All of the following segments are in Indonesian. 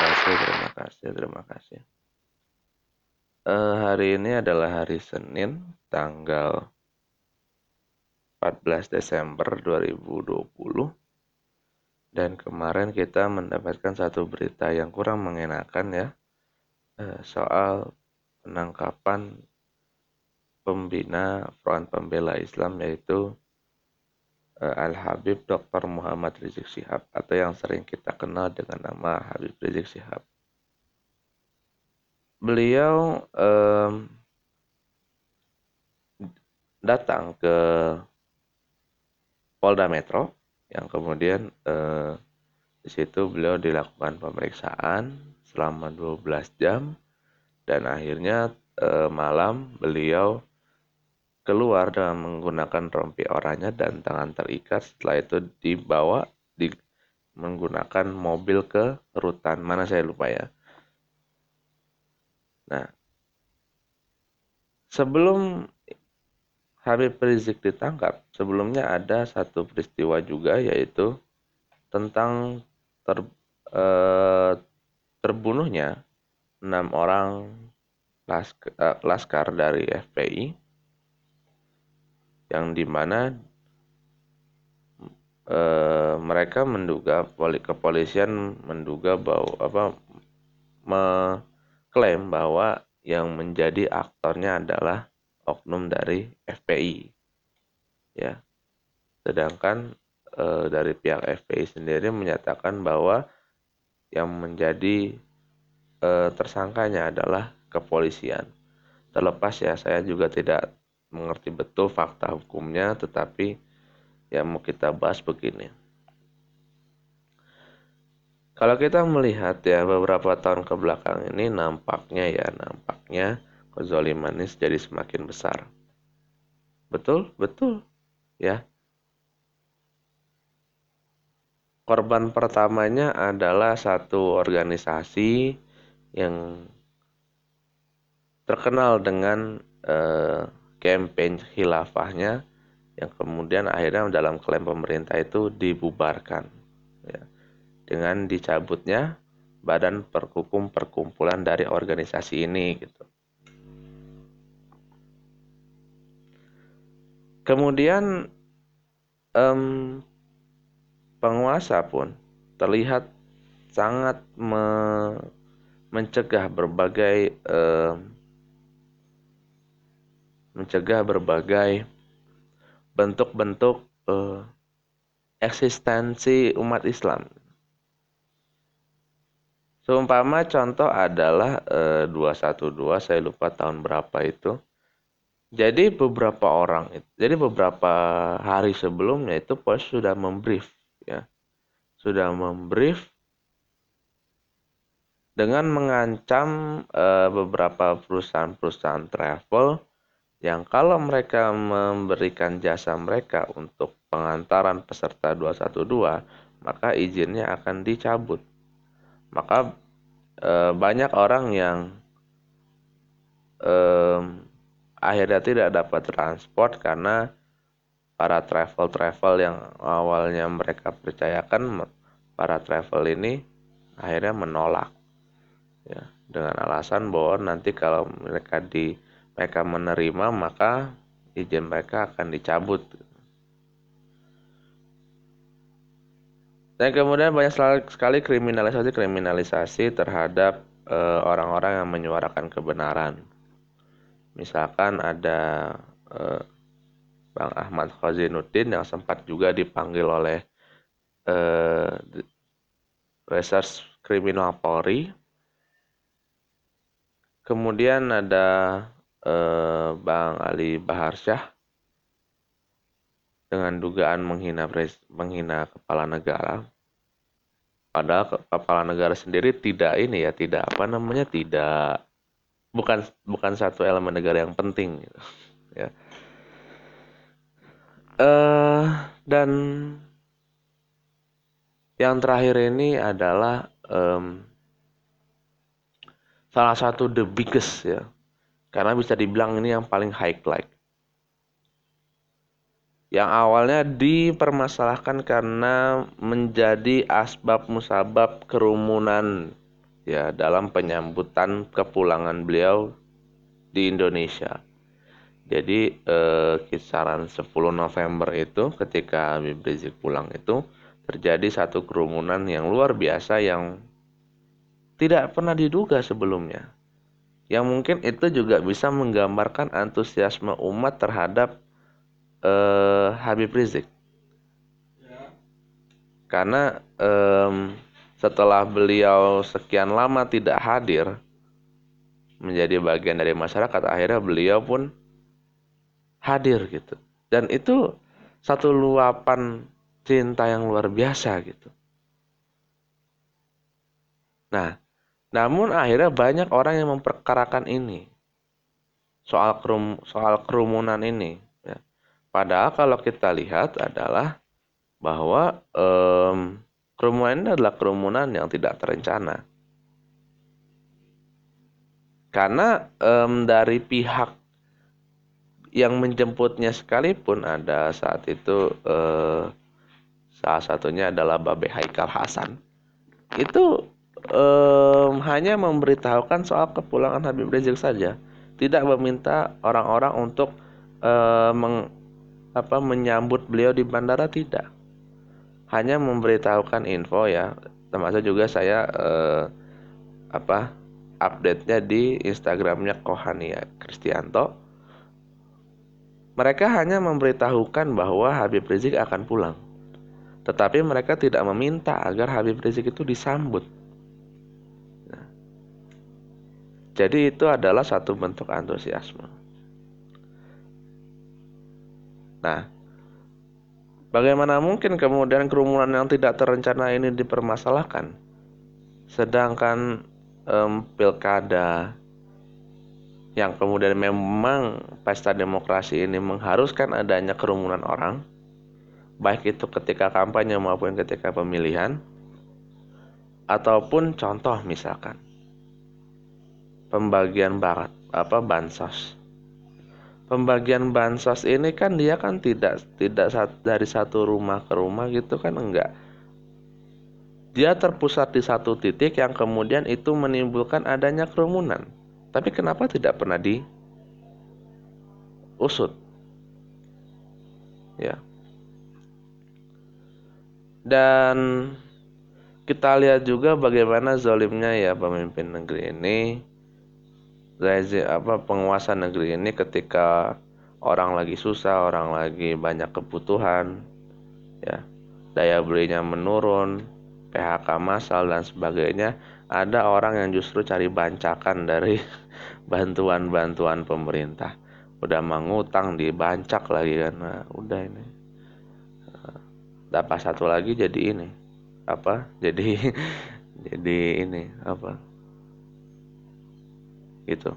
kasih, terima kasih, terima kasih. Uh, hari ini adalah hari Senin, tanggal 14 Desember 2020. Dan kemarin kita mendapatkan satu berita yang kurang mengenakan ya, uh, soal penangkapan pembina Front Pembela Islam yaitu uh, Al-Habib Dr. Muhammad Rizik Syihab atau yang sering kita kenal dengan nama Habib Rizik Syihab. Beliau um, datang ke Polda Metro yang kemudian uh, di situ beliau dilakukan pemeriksaan selama 12 jam dan akhirnya uh, malam beliau keluar dengan menggunakan rompi oranye dan tangan terikat. Setelah itu dibawa di menggunakan mobil ke rutan. Mana saya lupa ya. Nah, sebelum Habib Rizik ditangkap, sebelumnya ada satu peristiwa juga yaitu tentang ter, eh, terbunuhnya enam orang eh, laskar dari FPI yang di mana e, mereka menduga poli, kepolisian menduga bahwa apa mengklaim bahwa yang menjadi aktornya adalah oknum dari FPI ya. Sedangkan e, dari pihak FPI sendiri menyatakan bahwa yang menjadi e, tersangkanya adalah kepolisian. Terlepas ya saya juga tidak mengerti betul fakta hukumnya, tetapi yang mau kita bahas begini. Kalau kita melihat ya beberapa tahun ke belakang ini nampaknya ya nampaknya kezoliman ini jadi semakin besar. Betul, betul, ya. Korban pertamanya adalah satu organisasi yang terkenal dengan eh, campaign khilafahnya yang kemudian akhirnya dalam klaim pemerintah itu dibubarkan ya, dengan dicabutnya badan perhukum perkumpulan dari organisasi ini gitu. Kemudian um, penguasa pun terlihat sangat me mencegah berbagai um, mencegah berbagai bentuk-bentuk uh, eksistensi umat Islam. Seumpama contoh adalah eh, 212, saya lupa tahun berapa itu. Jadi beberapa orang, jadi beberapa hari sebelumnya itu pos sudah membrief, ya, sudah membrief dengan mengancam uh, beberapa perusahaan-perusahaan travel yang kalau mereka memberikan jasa mereka untuk pengantaran peserta 212, maka izinnya akan dicabut. Maka e, banyak orang yang e, akhirnya tidak dapat transport karena para travel-travel yang awalnya mereka percayakan para travel ini akhirnya menolak ya dengan alasan bahwa nanti kalau mereka di mereka menerima maka izin mereka akan dicabut. Dan kemudian banyak sekali kriminalisasi-kriminalisasi terhadap eh, orang-orang uh, yang menyuarakan kebenaran. Misalkan ada uh, Bang Ahmad Khazinuddin yang sempat juga dipanggil oleh uh, Reserse Kriminal Polri. Kemudian ada eh, Bang Ali Baharsyah dengan dugaan menghina pres, menghina kepala negara. Padahal kepala negara sendiri tidak ini ya, tidak apa namanya, tidak bukan bukan satu elemen negara yang penting gitu. ya. Uh, dan yang terakhir ini adalah um, salah satu the biggest ya karena bisa dibilang ini yang paling high like. Yang awalnya dipermasalahkan karena menjadi asbab musabab kerumunan ya dalam penyambutan kepulangan beliau di Indonesia. Jadi eh, kisaran 10 November itu ketika Habib Rizik pulang itu terjadi satu kerumunan yang luar biasa yang tidak pernah diduga sebelumnya. Yang mungkin itu juga bisa menggambarkan antusiasme umat terhadap eh, Habib Rizik. Karena eh, setelah beliau sekian lama tidak hadir menjadi bagian dari masyarakat, akhirnya beliau pun hadir gitu. Dan itu satu luapan cinta yang luar biasa gitu. Nah, namun akhirnya banyak orang yang memperkarakan ini soal kerum, soal kerumunan ini. Ya. Padahal kalau kita lihat adalah bahwa um, kerumunan ini adalah kerumunan yang tidak terencana. Karena um, dari pihak yang menjemputnya sekalipun ada saat itu eh, salah satunya adalah Babe Haikal Hasan itu eh, hanya memberitahukan soal kepulangan Habib Rizik saja tidak meminta orang-orang untuk eh, meng, apa, menyambut beliau di bandara tidak hanya memberitahukan info ya termasuk juga saya eh, apa update-nya di Instagramnya Kohania Kristianto mereka hanya memberitahukan bahwa Habib Rizik akan pulang. Tetapi mereka tidak meminta agar Habib Rizik itu disambut. Jadi itu adalah satu bentuk antusiasme. Nah, bagaimana mungkin kemudian kerumunan yang tidak terencana ini dipermasalahkan? Sedangkan um, pilkada, yang kemudian memang pesta demokrasi ini mengharuskan adanya kerumunan orang, baik itu ketika kampanye maupun ketika pemilihan, ataupun contoh misalkan pembagian barat apa bansos. Pembagian bansos ini kan dia kan tidak tidak dari satu rumah ke rumah gitu kan enggak. Dia terpusat di satu titik yang kemudian itu menimbulkan adanya kerumunan tapi kenapa tidak pernah diusut? Ya. Dan kita lihat juga bagaimana zolimnya ya pemimpin negeri ini apa penguasa negeri ini ketika orang lagi susah, orang lagi banyak kebutuhan, ya daya belinya menurun, PHK massal dan sebagainya, ada orang yang justru cari bancakan dari bantuan-bantuan pemerintah. Udah mengutang dibancak lagi nah, udah ini. Dapat satu lagi jadi ini. Apa? Jadi jadi ini apa gitu.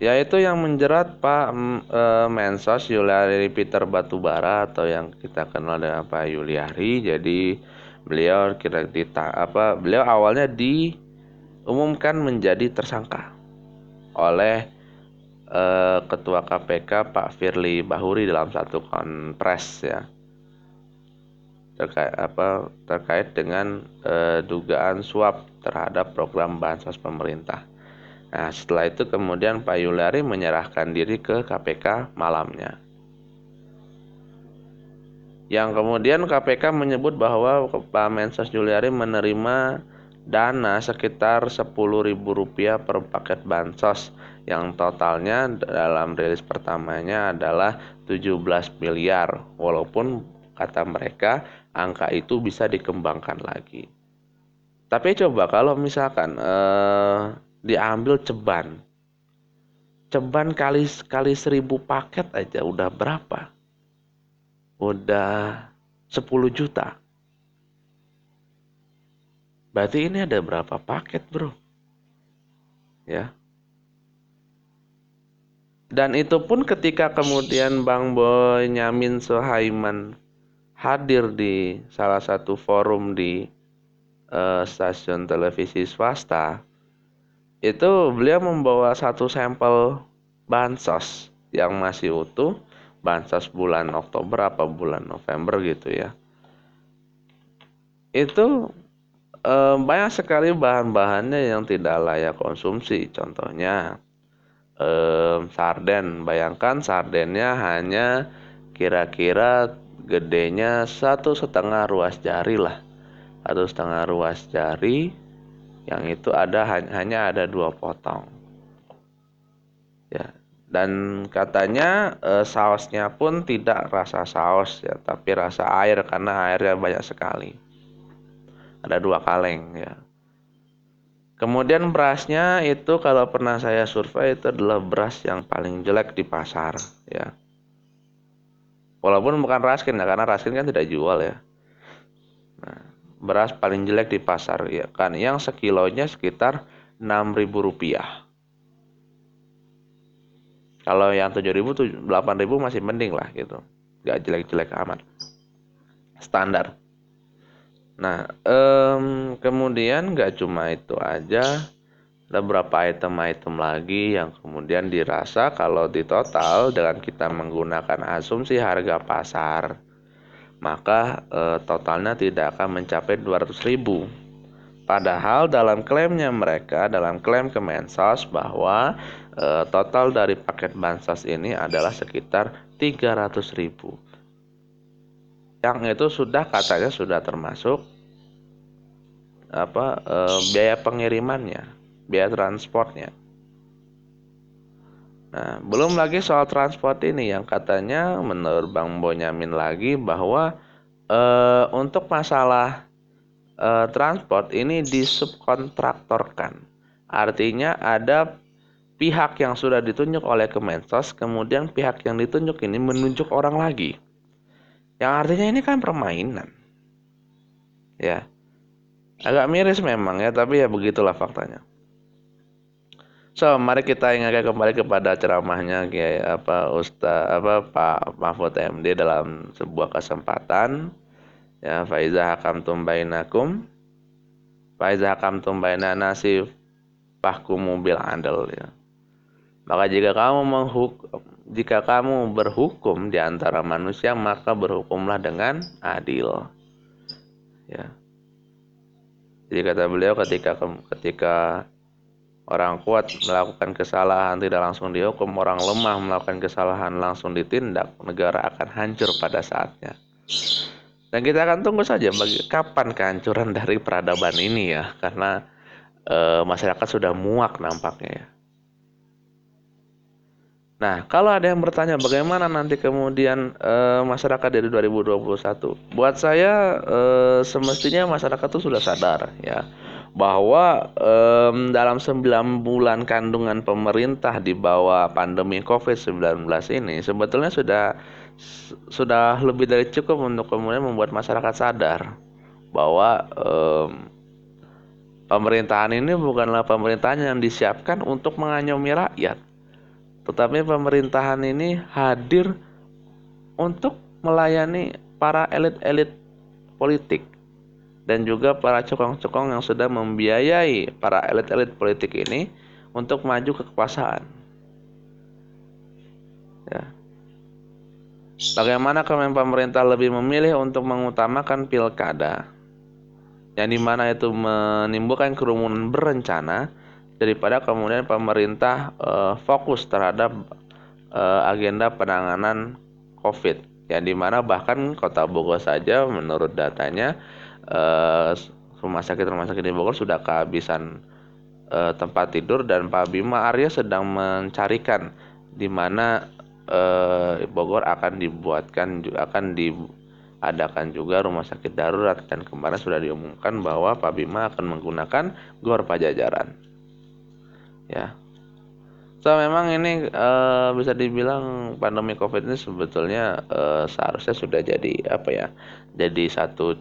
Yaitu yang menjerat Pak e, Mensos Yuliari Peter Batubara atau yang kita kenal dengan Pak Yuliari. Jadi beliau kira dita apa beliau awalnya diumumkan menjadi tersangka oleh uh, ketua KPK Pak Firly Bahuri dalam satu konpres ya terkait apa terkait dengan uh, dugaan suap terhadap program bansos pemerintah. Nah, setelah itu kemudian Pak Yulari menyerahkan diri ke KPK malamnya yang kemudian KPK menyebut bahwa Pak Mensos Juliari menerima dana sekitar Rp10.000 per paket bansos yang totalnya dalam rilis pertamanya adalah 17 miliar walaupun kata mereka angka itu bisa dikembangkan lagi. Tapi coba kalau misalkan eh, diambil ceban, ceban kali kali seribu paket aja udah berapa? udah 10 juta. Berarti ini ada berapa paket, Bro? Ya. Dan itu pun ketika kemudian Bang Boy Nyamin Sohaiman hadir di salah satu forum di uh, stasiun televisi swasta, itu beliau membawa satu sampel bansos yang masih utuh bansos bulan Oktober apa bulan November gitu ya itu eh, banyak sekali bahan-bahannya yang tidak layak konsumsi. Contohnya eh, sarden. Bayangkan sardennya hanya kira-kira gedenya satu setengah ruas jari lah, satu setengah ruas jari. Yang itu ada hanya ada dua potong. Ya, dan katanya e, sausnya pun tidak rasa saus ya tapi rasa air karena airnya banyak sekali ada dua kaleng ya kemudian berasnya itu kalau pernah saya survei itu adalah beras yang paling jelek di pasar ya walaupun bukan raskin ya karena raskin kan tidak jual ya nah beras paling jelek di pasar ya kan yang sekilonya sekitar 6000 rupiah kalau yang 7000 tuh 8000 masih mending lah gitu. Gak jelek-jelek amat. Standar. Nah, um, kemudian gak cuma itu aja, ada beberapa item-item lagi yang kemudian dirasa kalau di total dengan kita menggunakan asumsi harga pasar, maka e, totalnya tidak akan mencapai 200 ribu. Padahal dalam klaimnya mereka, dalam klaim Kemensos bahwa e, total dari paket bansos ini adalah sekitar 300 ribu. Yang itu sudah katanya sudah termasuk apa e, biaya pengirimannya, biaya transportnya. Nah, belum lagi soal transport ini yang katanya menurut Bang Bonyamin lagi bahwa e, untuk masalah uh, transport ini disubkontraktorkan. Artinya ada pihak yang sudah ditunjuk oleh Kemensos, kemudian pihak yang ditunjuk ini menunjuk orang lagi. Yang artinya ini kan permainan. Ya. Agak miris memang ya, tapi ya begitulah faktanya. So, mari kita ingatkan kembali kepada ceramahnya Kiai apa Ustaz apa Pak Mahfud MD dalam sebuah kesempatan. Ya faiza hakamtum bainakum faiza hakamtum bainana nasi pahkumu bil adl ya. Maka jika kamu menghukum jika kamu berhukum di antara manusia maka berhukumlah dengan adil. Ya. Jadi kata beliau ketika ketika orang kuat melakukan kesalahan tidak langsung dihukum. Orang lemah melakukan kesalahan langsung ditindak. Negara akan hancur pada saatnya. Dan kita akan tunggu saja bagi kapan kehancuran dari peradaban ini ya, karena e, masyarakat sudah muak nampaknya ya. Nah, kalau ada yang bertanya bagaimana nanti kemudian e, masyarakat dari 2021, buat saya e, semestinya masyarakat itu sudah sadar ya bahwa e, dalam 9 bulan kandungan pemerintah di bawah pandemi COVID-19 ini sebetulnya sudah sudah lebih dari cukup untuk kemudian membuat masyarakat sadar bahwa um, pemerintahan ini bukanlah pemerintahan yang disiapkan untuk mengayomi rakyat, tetapi pemerintahan ini hadir untuk melayani para elit-elit politik dan juga para cokong-cokong yang sudah membiayai para elit-elit politik ini untuk maju ke kekuasaan. Ya. Bagaimana kalau pemerintah lebih memilih untuk mengutamakan pilkada, yang di mana itu menimbulkan kerumunan berencana, daripada kemudian pemerintah uh, fokus terhadap uh, agenda penanganan COVID, yang di mana bahkan kota Bogor saja menurut datanya uh, rumah sakit rumah sakit di Bogor sudah kehabisan uh, tempat tidur dan Pak Bima Arya sedang mencarikan di mana eh, Bogor akan dibuatkan akan diadakan juga rumah sakit darurat dan kemarin sudah diumumkan bahwa Pak Bima akan menggunakan Gor Pajajaran. Ya. So memang ini uh, bisa dibilang pandemi Covid ini sebetulnya uh, seharusnya sudah jadi apa ya? Jadi satu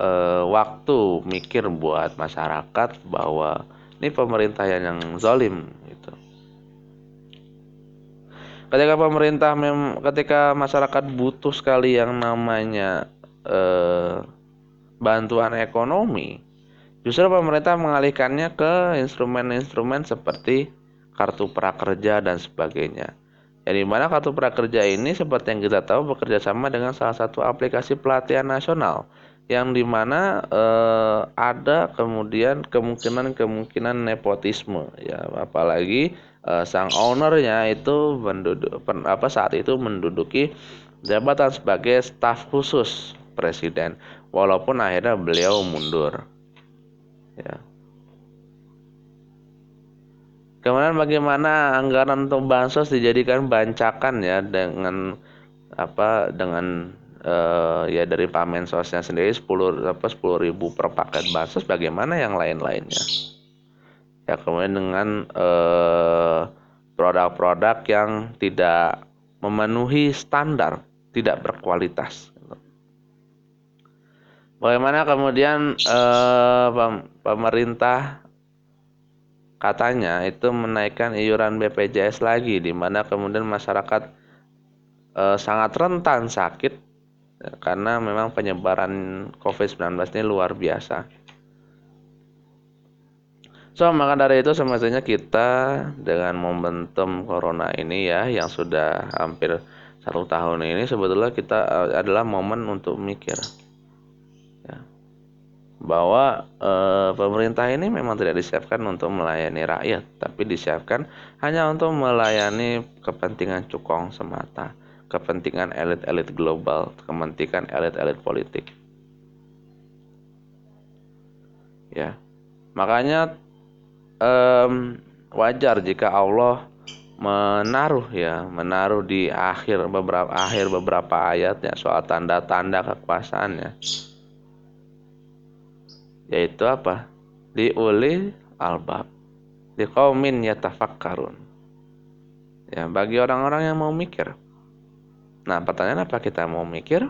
uh, waktu mikir buat masyarakat bahwa ini pemerintah yang zalim ketika pemerintah mem ketika masyarakat butuh sekali yang namanya eh, bantuan ekonomi justru pemerintah mengalihkannya ke instrumen-instrumen seperti kartu prakerja dan sebagainya. Yang di mana kartu prakerja ini seperti yang kita tahu bekerja sama dengan salah satu aplikasi pelatihan nasional yang di mana eh, ada kemudian kemungkinan-kemungkinan nepotisme ya. Apalagi eh, sang ownernya itu menduduk apa saat itu menduduki jabatan sebagai staf khusus presiden walaupun akhirnya beliau mundur ya. Kemudian bagaimana anggaran untuk bansos dijadikan bancakan ya dengan apa dengan uh, ya dari Pak Mensosnya sendiri 10 apa 10 ribu per paket bansos bagaimana yang lain-lainnya? Ya kemudian dengan eh, produk-produk yang tidak memenuhi standar tidak berkualitas. Bagaimana kemudian uh, pemerintah katanya itu menaikkan iuran BPJS lagi di mana kemudian masyarakat e, sangat rentan sakit karena memang penyebaran COVID-19 ini luar biasa. So, maka dari itu semestinya kita dengan momentum corona ini ya yang sudah hampir satu tahun ini sebetulnya kita uh, adalah momen untuk mikir. Ya, bahwa e, pemerintah ini memang tidak disiapkan untuk melayani rakyat, tapi disiapkan hanya untuk melayani kepentingan cukong semata kepentingan elit-elit global, kepentingan elit-elit politik. Ya, makanya um, wajar jika Allah menaruh ya, menaruh di akhir beberapa akhir beberapa ayatnya soal tanda-tanda kekuasaannya. Yaitu apa? Diuli albab. Di kaumin yatafakkarun. Ya, bagi orang-orang yang mau mikir. Nah, pertanyaan apa kita mau mikir